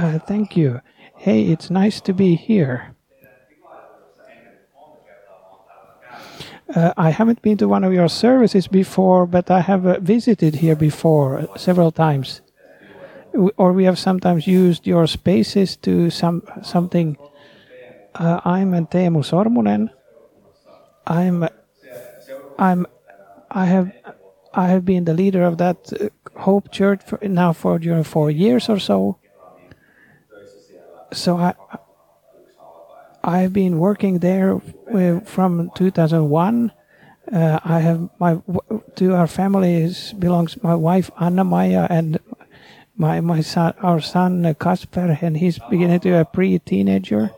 Uh, thank you. Hey, it's nice to be here. Uh, I haven't been to one of your services before, but I have uh, visited here before uh, several times. Or we have sometimes used your spaces to some something. Uh, I'm Teemu Sormunen. I'm I'm I have I have been the leader of that uh, Hope Church for, now for during four years or so. So I I've been working there from 2001. Uh, I have my to our families belongs my wife Anna Maya and my my son our son Kasper and he's beginning to a pre-teenager.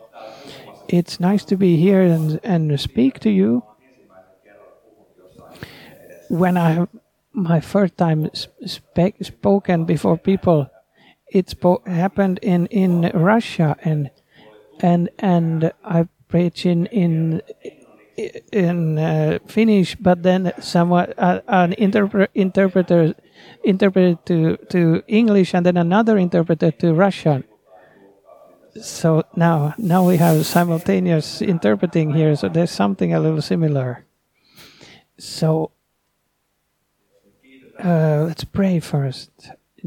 It's nice to be here and and speak to you. When I my first time sp- spoken before people, it spo- happened in in Russia and and and I preach in in in uh, Finnish, but then someone uh, an interpre- interpreter interpreted to to English, and then another interpreter to Russian. So now now we have simultaneous interpreting here. So there's something a little similar. So uh, let's pray first.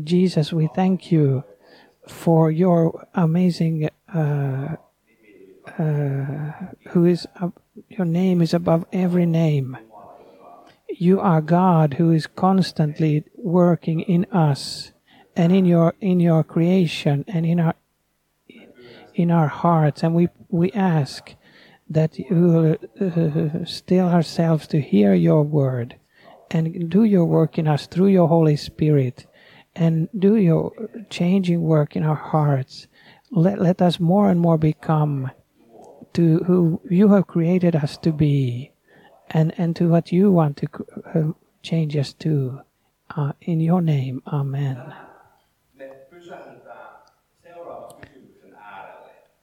Jesus, we thank you for your amazing uh, uh, who is ab- your name is above every name. You are God who is constantly working in us and in your in your creation and in our in our hearts, and we we ask that you uh, still ourselves to hear your word and do your work in us through your Holy Spirit and do your changing work in our hearts. Let, let us more and more become to who you have created us to be and, and to what you want to change us to. Uh, in your name, Amen.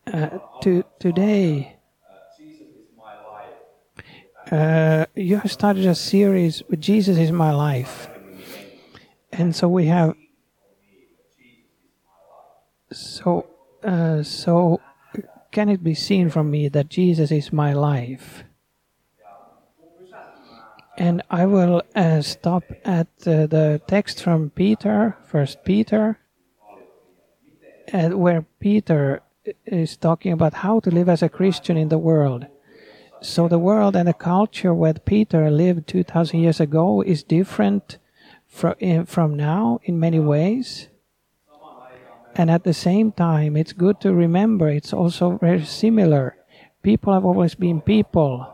Uh, to, today, uh, you have started a series with Jesus is my life. And so we have so uh, so can it be seen from me that Jesus is my life? And I will uh, stop at uh, the text from Peter, First Peter, where Peter is talking about how to live as a Christian in the world. So the world and the culture where Peter lived 2,000 years ago is different from, from now in many ways. And at the same time, it's good to remember it's also very similar. People have always been people.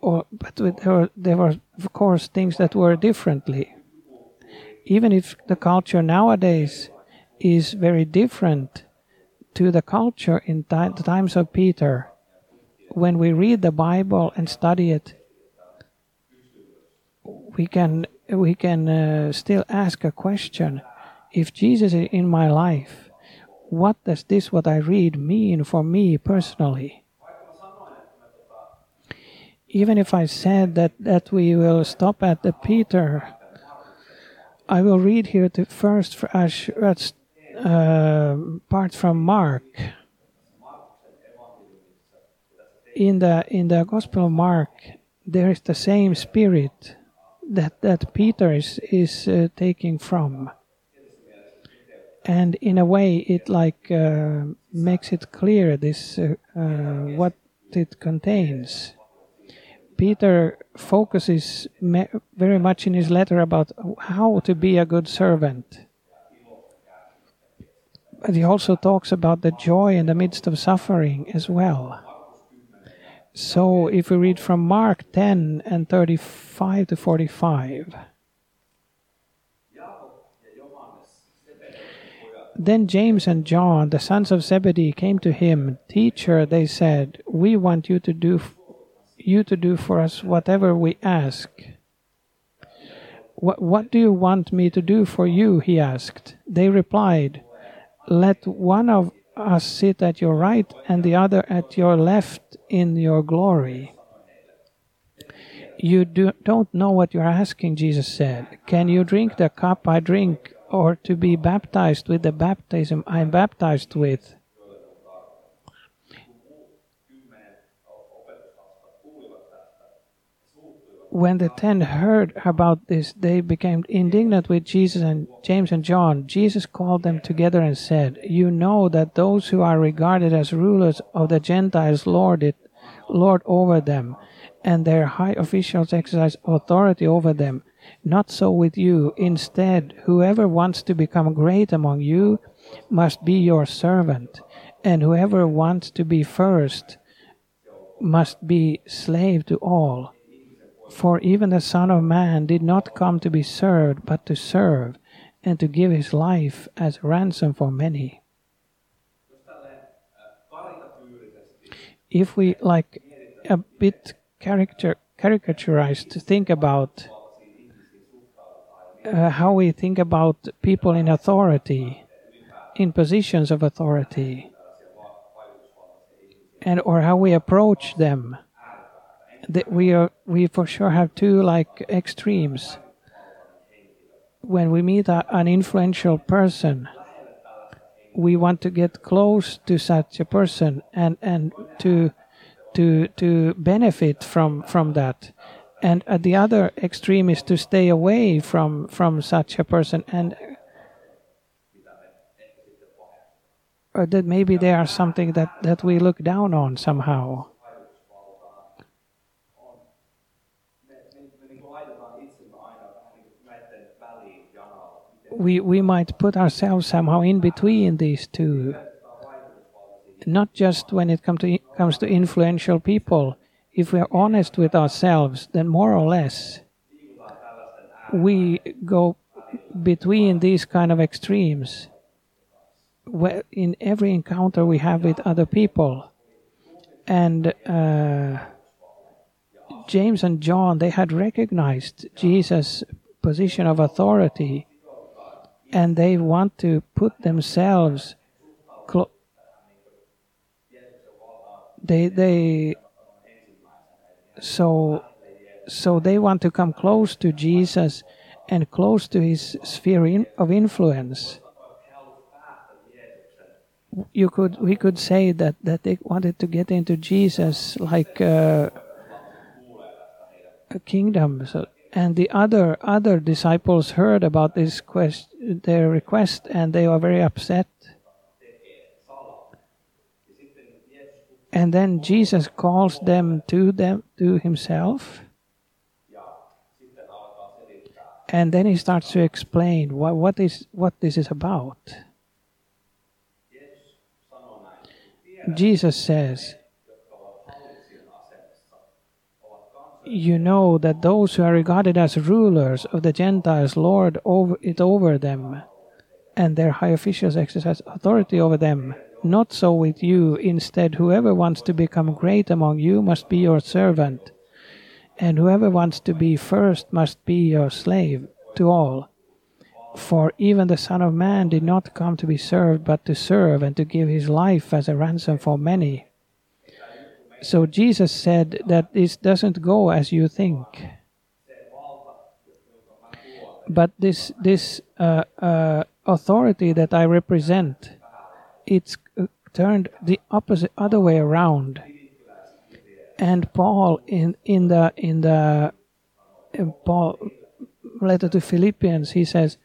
Or, but there were, there were, of course, things that were differently. Even if the culture nowadays is very different to the culture in the times of Peter, when we read the Bible and study it, we can we can uh, still ask a question: If Jesus is in my life, what does this what I read mean for me personally? Even if I said that that we will stop at the Peter, I will read here the first uh, part from Mark. in the in the Gospel of Mark, there is the same spirit that that Peter is is uh, taking from, and in a way, it like uh, makes it clear this uh, uh, what it contains. Peter focuses very much in his letter about how to be a good servant. But he also talks about the joy in the midst of suffering as well. So if we read from Mark 10 and 35 to 45. Then James and John, the sons of Zebedee, came to him. Teacher, they said, we want you to do you to do for us whatever we ask. What, what do you want me to do for you? He asked. They replied, Let one of us sit at your right and the other at your left in your glory. You do, don't know what you're asking, Jesus said. Can you drink the cup I drink or to be baptized with the baptism I'm baptized with. When the ten heard about this, they became indignant with Jesus and James and John. Jesus called them together and said, You know that those who are regarded as rulers of the Gentiles lord it, lord over them, and their high officials exercise authority over them. Not so with you. Instead, whoever wants to become great among you must be your servant, and whoever wants to be first must be slave to all. For even the Son of Man did not come to be served, but to serve, and to give his life as ransom for many. If we like a bit character caricaturized to think about uh, how we think about people in authority, in positions of authority, and or how we approach them, that we are we for sure have two like extremes. When we meet a, an influential person, we want to get close to such a person and and to to to benefit from from that and at the other extreme is to stay away from from such a person and or that maybe they are something that that we look down on somehow. We we might put ourselves somehow in between these two not just when it come to, comes to influential people if we are honest with ourselves then more or less we go between these kind of extremes. Where in every encounter we have with other people. And uh, james and john they had recognized jesus position of authority. And they want to put themselves clo- they they so so they want to come close to jesus and close to his sphere in, of influence. You could we could say that that they wanted to get into jesus like uh, a kingdom. So and the other other disciples heard about this quest their request and they were very upset and then jesus calls them to them to himself and then he starts to explain what, what is what this is about jesus says you know that those who are regarded as rulers of the Gentiles lord over it over them, and their high officials exercise authority over them. Not so with you. Instead, whoever wants to become great among you must be your servant, and whoever wants to be first must be your slave to all. For even the Son of Man did not come to be served, but to serve and to give his life as a ransom for many. So Jesus said that this doesn't go as you think. But this this uh, uh, authority that I represent, it's uh, turned the opposite other way around. And Paul in in the in the in Paul letter to Philippians, he says,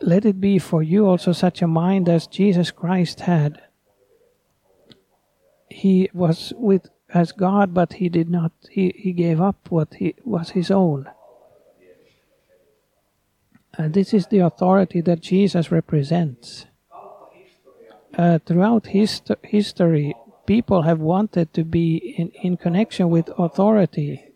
"Let it be for you also such a mind as Jesus Christ had." he was with as God, but he did not. He, he gave up what he was his own. And this is the authority that Jesus represents. Uh, throughout hist- history, people have wanted to be in, in connection with authority.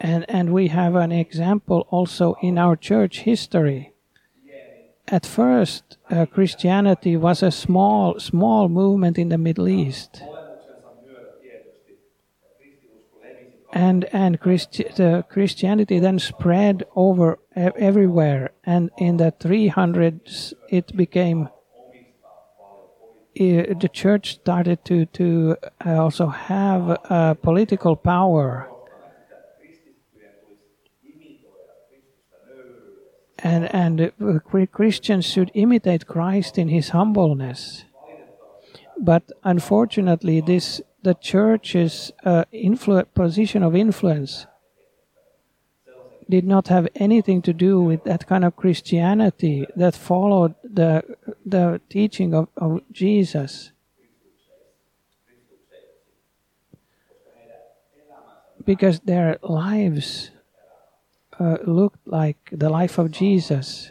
And, and we have an example also in our church history at first, uh, Christianity was a small, small movement in the Middle East, and and Christi- the Christianity then spread over everywhere. And in the 300s, it became uh, the church started to to uh, also have uh, political power. and and Christians should imitate Christ in his humbleness. But unfortunately, this the church's uh, influ- position of influence did not have anything to do with that kind of Christianity that followed the the teaching of, of Jesus. Because their lives uh, looked like the life of Jesus.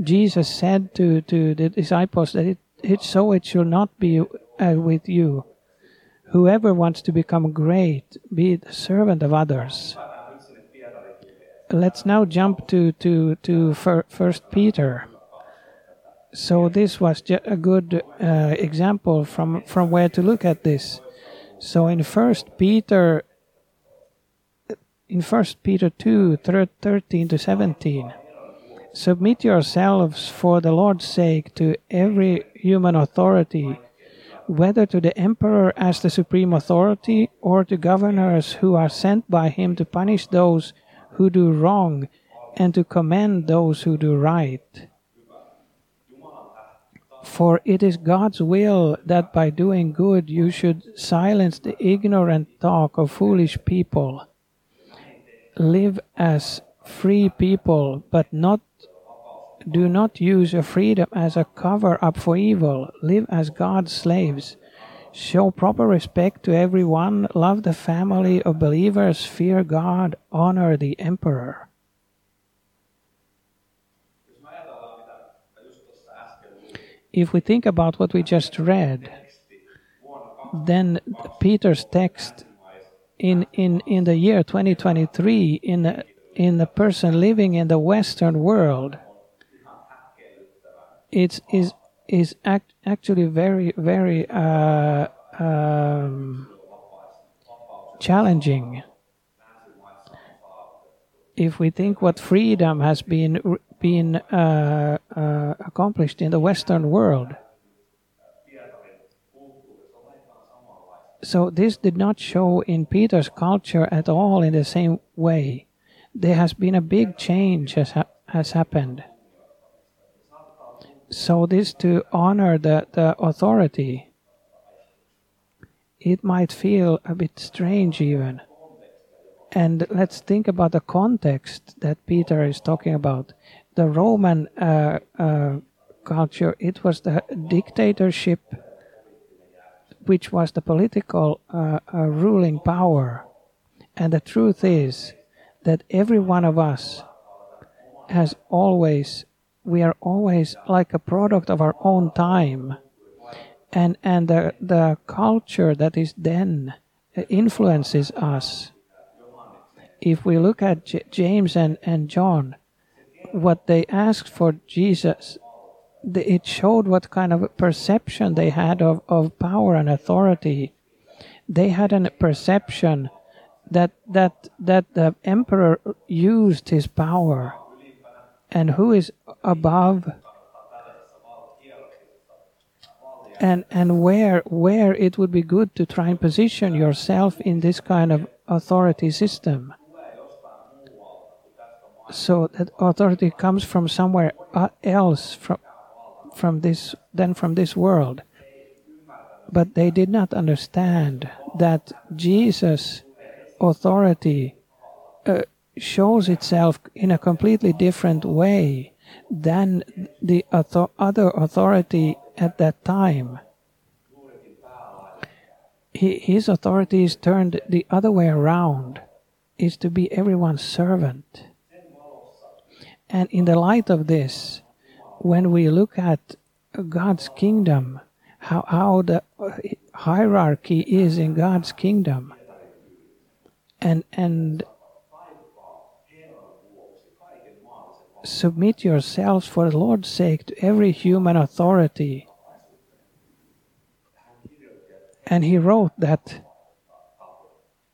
Jesus said to, to the disciples that it, it so it should not be uh, with you. Whoever wants to become great, be the servant of others. Let's now jump to to to fir- First Peter. So this was a good uh, example from from where to look at this. So in First Peter, in First Peter two thir- thirteen to seventeen, submit yourselves for the Lord's sake to every human authority, whether to the emperor as the supreme authority or to governors who are sent by him to punish those who do wrong and to commend those who do right. For it is God's will that by doing good you should silence the ignorant talk of foolish people. Live as free people, but not do not use your freedom as a cover up for evil. Live as God's slaves. Show proper respect to everyone. Love the family of believers. Fear God. Honor the emperor. If we think about what we just read, then Peter's text in, in, in the year 2023, in in a person living in the Western world, it's is is act, actually very very uh, um, challenging. If we think what freedom has been been uh, uh, accomplished in the Western world, so this did not show in Peter's culture at all in the same way. There has been a big change has ha- has happened so this to honor the, the authority. It might feel a bit strange even. And let's think about the context that peter is talking about. The roman uh, uh, culture it was the dictatorship which was the political uh, uh ruling power. And the truth is that every one of us has always we are always like a product of our own time and and the the culture that is then uh, influences us. If we look at J- james and and john what they asked for jesus the, it showed what kind of perception they had of, of power and authority. They had a perception that that that the emperor used his power and who is above? And and where where it would be good to try and position yourself in this kind of authority system. So that authority comes from somewhere else from from this than from this world. But they did not understand that jesus authority uh, shows itself in a completely different way than the author- other authority at that time. He, his authority is turned the other way around, is to be everyone's servant. And in the light of this, when we look at God's kingdom, how, how the hierarchy is in God's kingdom, and and submit yourselves for the Lord's sake to every human authority. And he wrote that,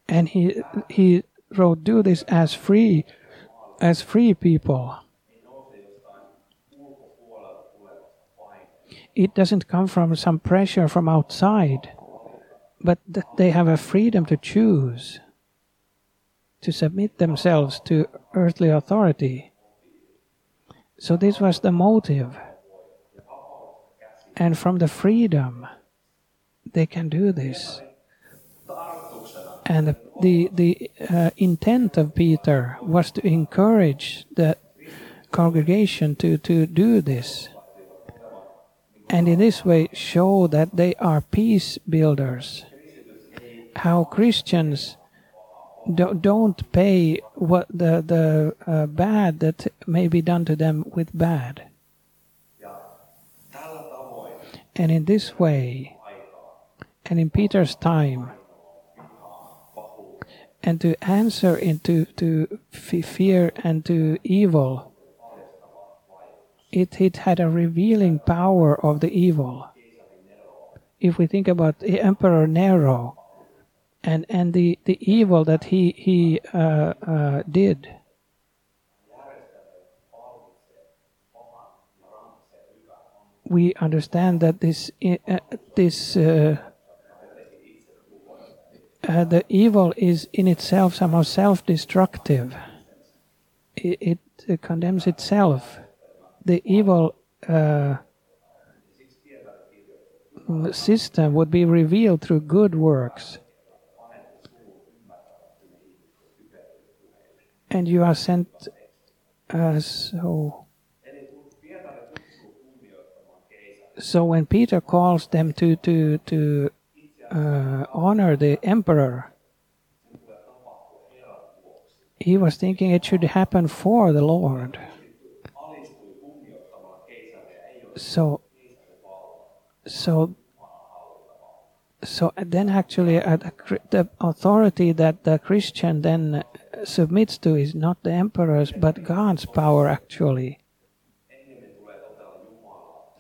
and he he wrote, "Do this as free, as free people." It doesn't come from some pressure from outside, but that they have a freedom to choose, to submit themselves to earthly authority. So this was the motive. And from the freedom, they can do this. And the the uh, intent of Peter was to encourage the congregation to to do this, and in this way show that they are peace builders. How Christians do, don't pay what the the uh, bad that may be done to them with bad. And in this way, and in Peter's time, and to answer into to fear and to evil, it, it had a revealing power of the evil. If we think about the Emperor Nero and, and the, the evil that he, he uh, uh, did, we understand that this uh, this uh, uh, the evil is in itself somehow self-destructive. It, it uh, condemns itself. The evil system would be revealed through good works. And you are sent uh, so. So when Peter calls them to to to uh, honor the emperor, he was thinking it should happen for the Lord. So, so, so then actually uh, the, the authority that the Christian then submits to is not the emperor's but God's power actually.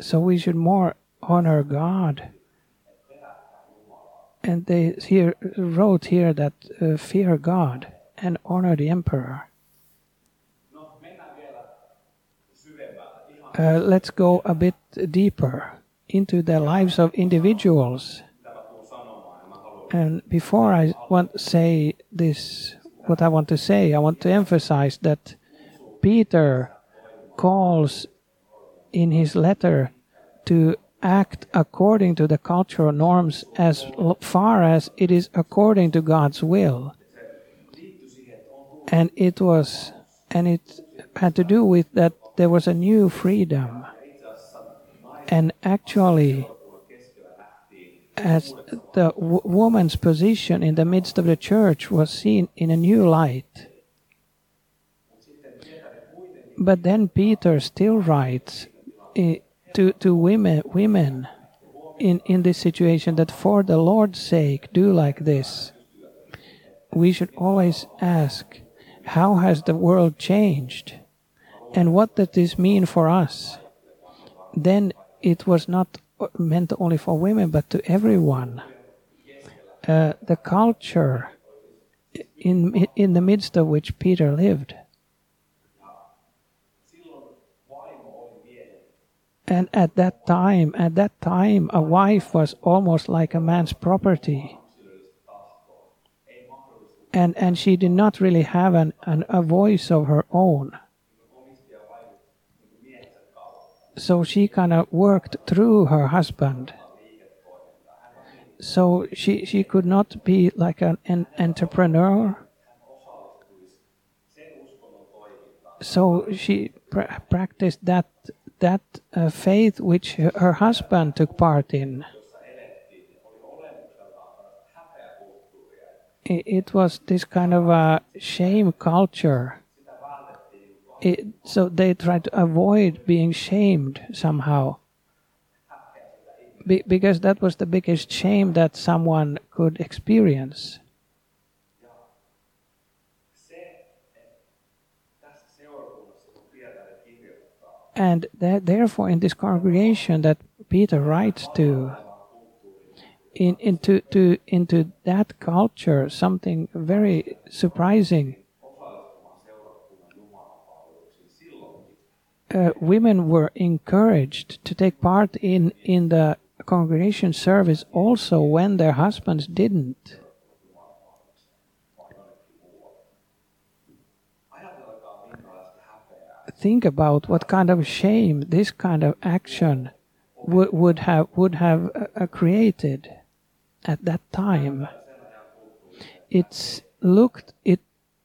So we should more honor God and they here wrote here that uh, fear God and honor the emperor. Uh, let's go a bit deeper into the lives of individuals. And before I want to say this, what I want to say, I want to emphasize that Peter calls in his letter to act according to the cultural norms as far as it is according to God's will. And it was, and it had to do with that there was a new freedom. And actually, as the w- woman's position in the midst of the church was seen in a new light. But then Peter still writes eh, to, to women, women in, in this situation that for the Lord's sake, do like this. We should always ask, how has the world changed? And what does this mean for us? Then it was not meant only for women, but to everyone. Uh, the culture in in the midst of which Peter lived, and at that time, at that time, a wife was almost like a man's property, and and she did not really have an, an a voice of her own. So she kind of worked through her husband. So she she could not be like an, an entrepreneur. So she pra- practiced that that uh, faith which her, husband took part in. It was this kind of a shame culture it, so they try to avoid being shamed somehow. Be, because that was the biggest shame that someone could experience. And therefore in this congregation that peter writes to in, into to, into that culture something very surprising uh, women were encouraged to take part in, in the congregation service also when their husbands didn't. think about what kind of shame this kind of action would, would have would have uh, created at that time. It's looked it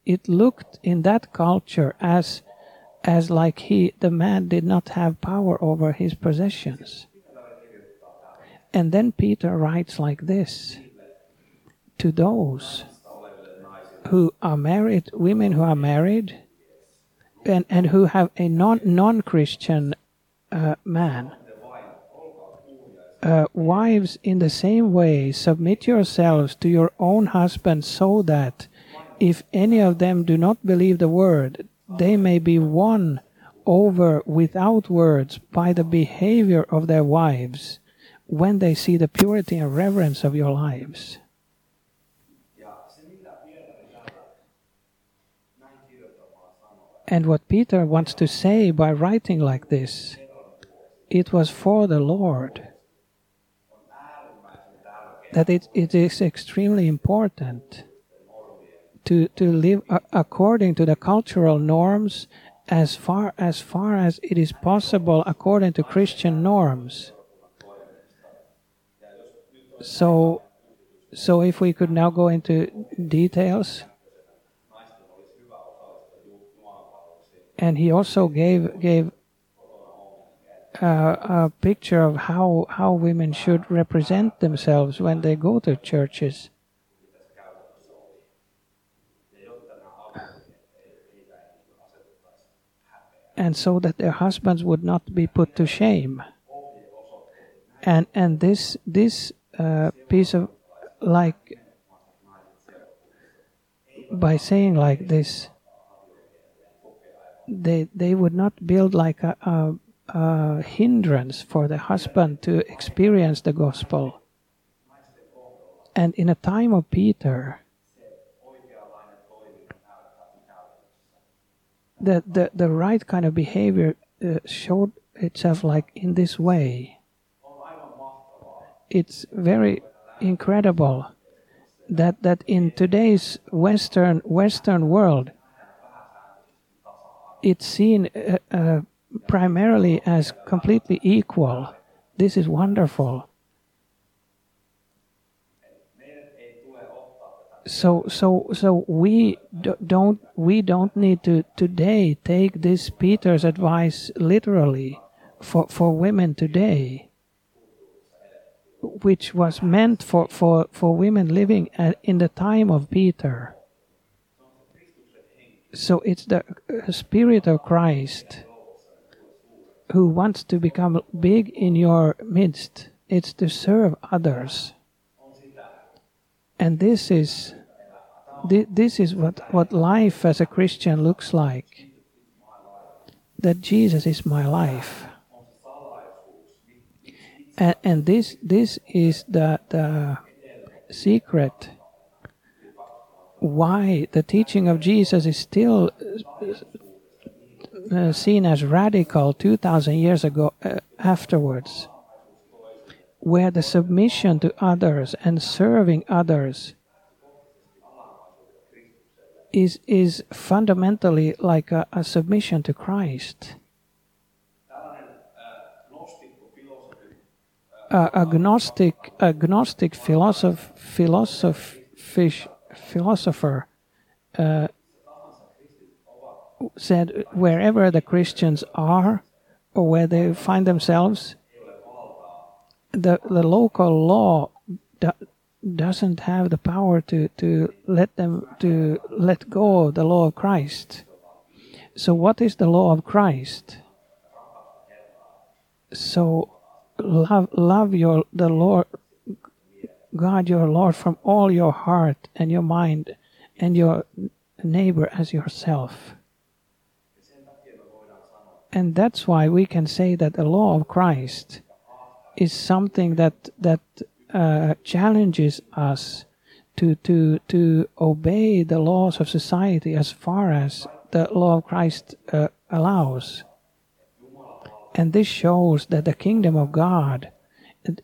it looked in that culture as as like he the man did not have power over his possessions. And then Peter writes like this to those who are married, women who are married, and, and who have a non non Christian uh, man. Uh, wives, in the same way, submit yourselves to your own husbands, so that if any of them do not believe the word, they may be won over without words by the behavior of their wives when they see the purity and reverence of your lives. And what Peter wants to say by writing like this, it was for the Lord. That it, it is extremely important to, to live according to the cultural norms as far as far as it is possible according to Christian norms. So so if we could now go into details and he also gave gave uh, a picture of how how women should represent themselves when they go to churches. And so that their husbands would not be put to shame. And and this this uh, piece of like by saying like this they they would not build like a, a, a hindrance for the husband to experience the gospel. And in a time of Peter, the, the, the right kind of behavior uh, showed itself like in this way. It's very incredible that, that in today's Western, Western world, it's seen uh, uh, primarily as completely equal. This is wonderful. So, so, so we don't we don't need to today take this Peter's advice literally for for women today, which was meant for for for women living at, in the time of Peter so it's the uh, Spirit of Christ who wants to become big in your midst. It's to serve others. And this is this is what, what life as a Christian looks like. That Jesus is my life. And, and this this is the the secret why the teaching of Jesus is still uh, seen as radical 2000 years ago uh, afterwards where the submission to others and serving others is is fundamentally like a, a submission to Christ. Uh, agnostic agnostic philosoph, philosophy philosopher uh, said wherever the Christians are or where they find themselves, the, the local law do, doesn't have the power to, to let them to let go of the law of Christ. So what is the law of Christ? So love love your the Lord God your Lord from all your heart and your mind and your neighbor as yourself. And that's why we can say that the law of Christ is something that that uh, challenges us to to to obey the laws of society as far as the law of Christ uh, allows. And this shows that the kingdom of God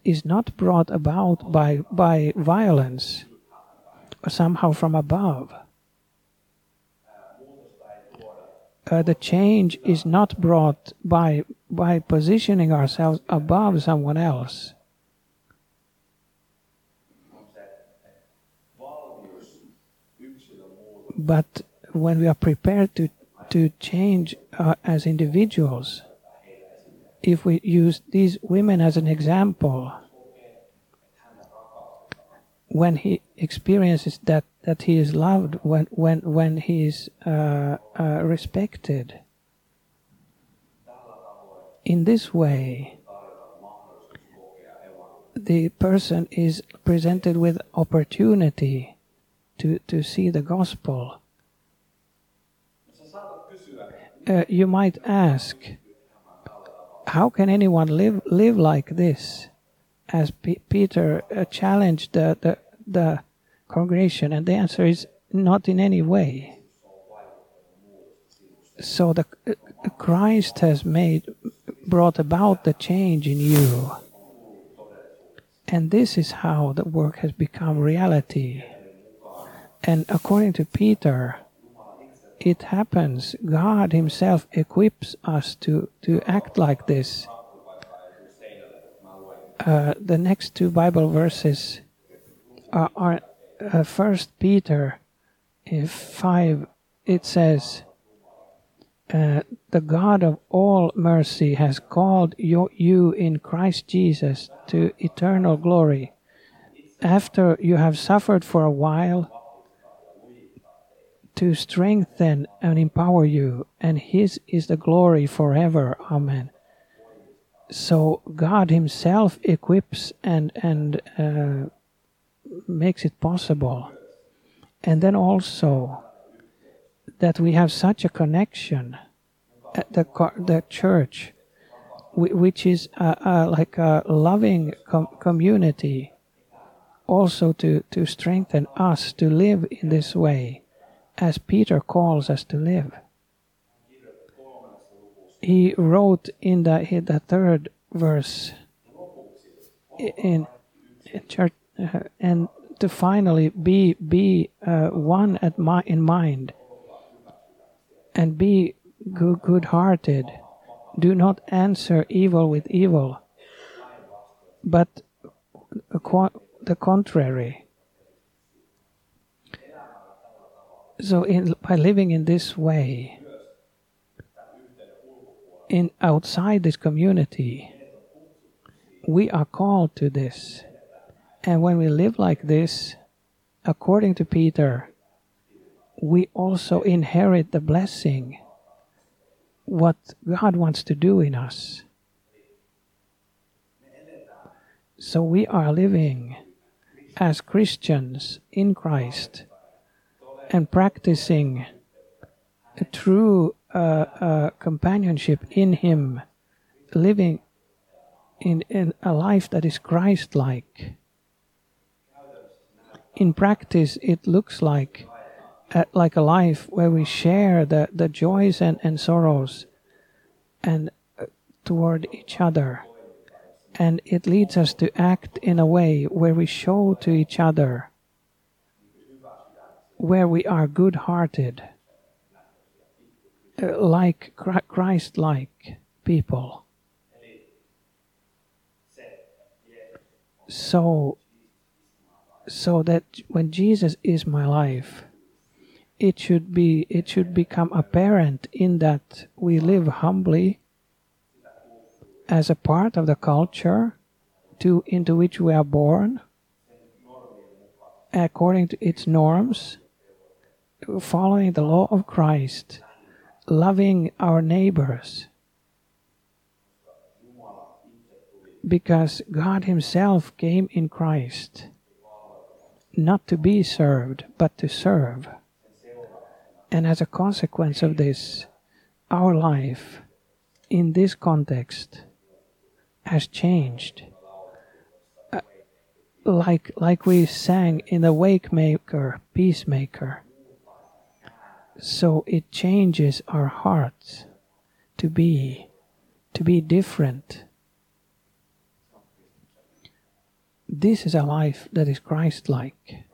is not brought about by, by violence or somehow from above. uh, the change is not brought by by positioning ourselves above someone else. But when we are prepared to to change uh, as individuals, if we use these women as an example, when he experiences that that he is loved, when when when he is uh, uh, respected, in this way, the person is presented with opportunity to to see the gospel. Uh, you might ask, how can anyone live live like this? As P- Peter uh, challenged the, the the congregation, and the answer is not in any way. So the uh, Christ has made brought about the change in you, and this is how the work has become reality. And according to Peter, it happens. God Himself equips us to, to act like this. Uh, the next two Bible verses are, are uh, First Peter if five. It says, uh, "The God of all mercy has called you, you in Christ Jesus to eternal glory, after you have suffered for a while." to strengthen and empower you, and His is the glory forever. Amen. So God Himself equips and and uh, makes it possible, and then also that we have such a connection at the the church, which is uh, uh, like a loving com community, also to to strengthen us to live in this way as Peter calls us to live. He wrote in the, in the third verse in, in church, uh, and to finally be be uh, one at my, in mind and be good, good-hearted. Do not answer evil with evil, but the contrary. So, in, by living in this way, in outside this community, we are called to this. And when we live like this, according to Peter, we also inherit the blessing, what God wants to do in us. So we are living as Christians in Christ and practicing a true uh, uh, companionship in Him, living in, in a life that is Christ like. In practice, it looks like uh, like a life where we share the, the joys and, and sorrows and uh, toward each other. And it leads us to act in a way where we show to each other where we are good hearted, uh, like Christ like people. So, so that when Jesus is my life, it should be it should become apparent in that we live humbly as a part of the culture to into which we are born according to its norms following the law of Christ, loving our neighbors. Because God Himself came in Christ, not to be served, but to serve. And as a consequence of this, our life in this context has changed. Uh, like, like we sang in the Way Maker, Peacemaker. So it changes our hearts to be to be different. This is a life that is christ like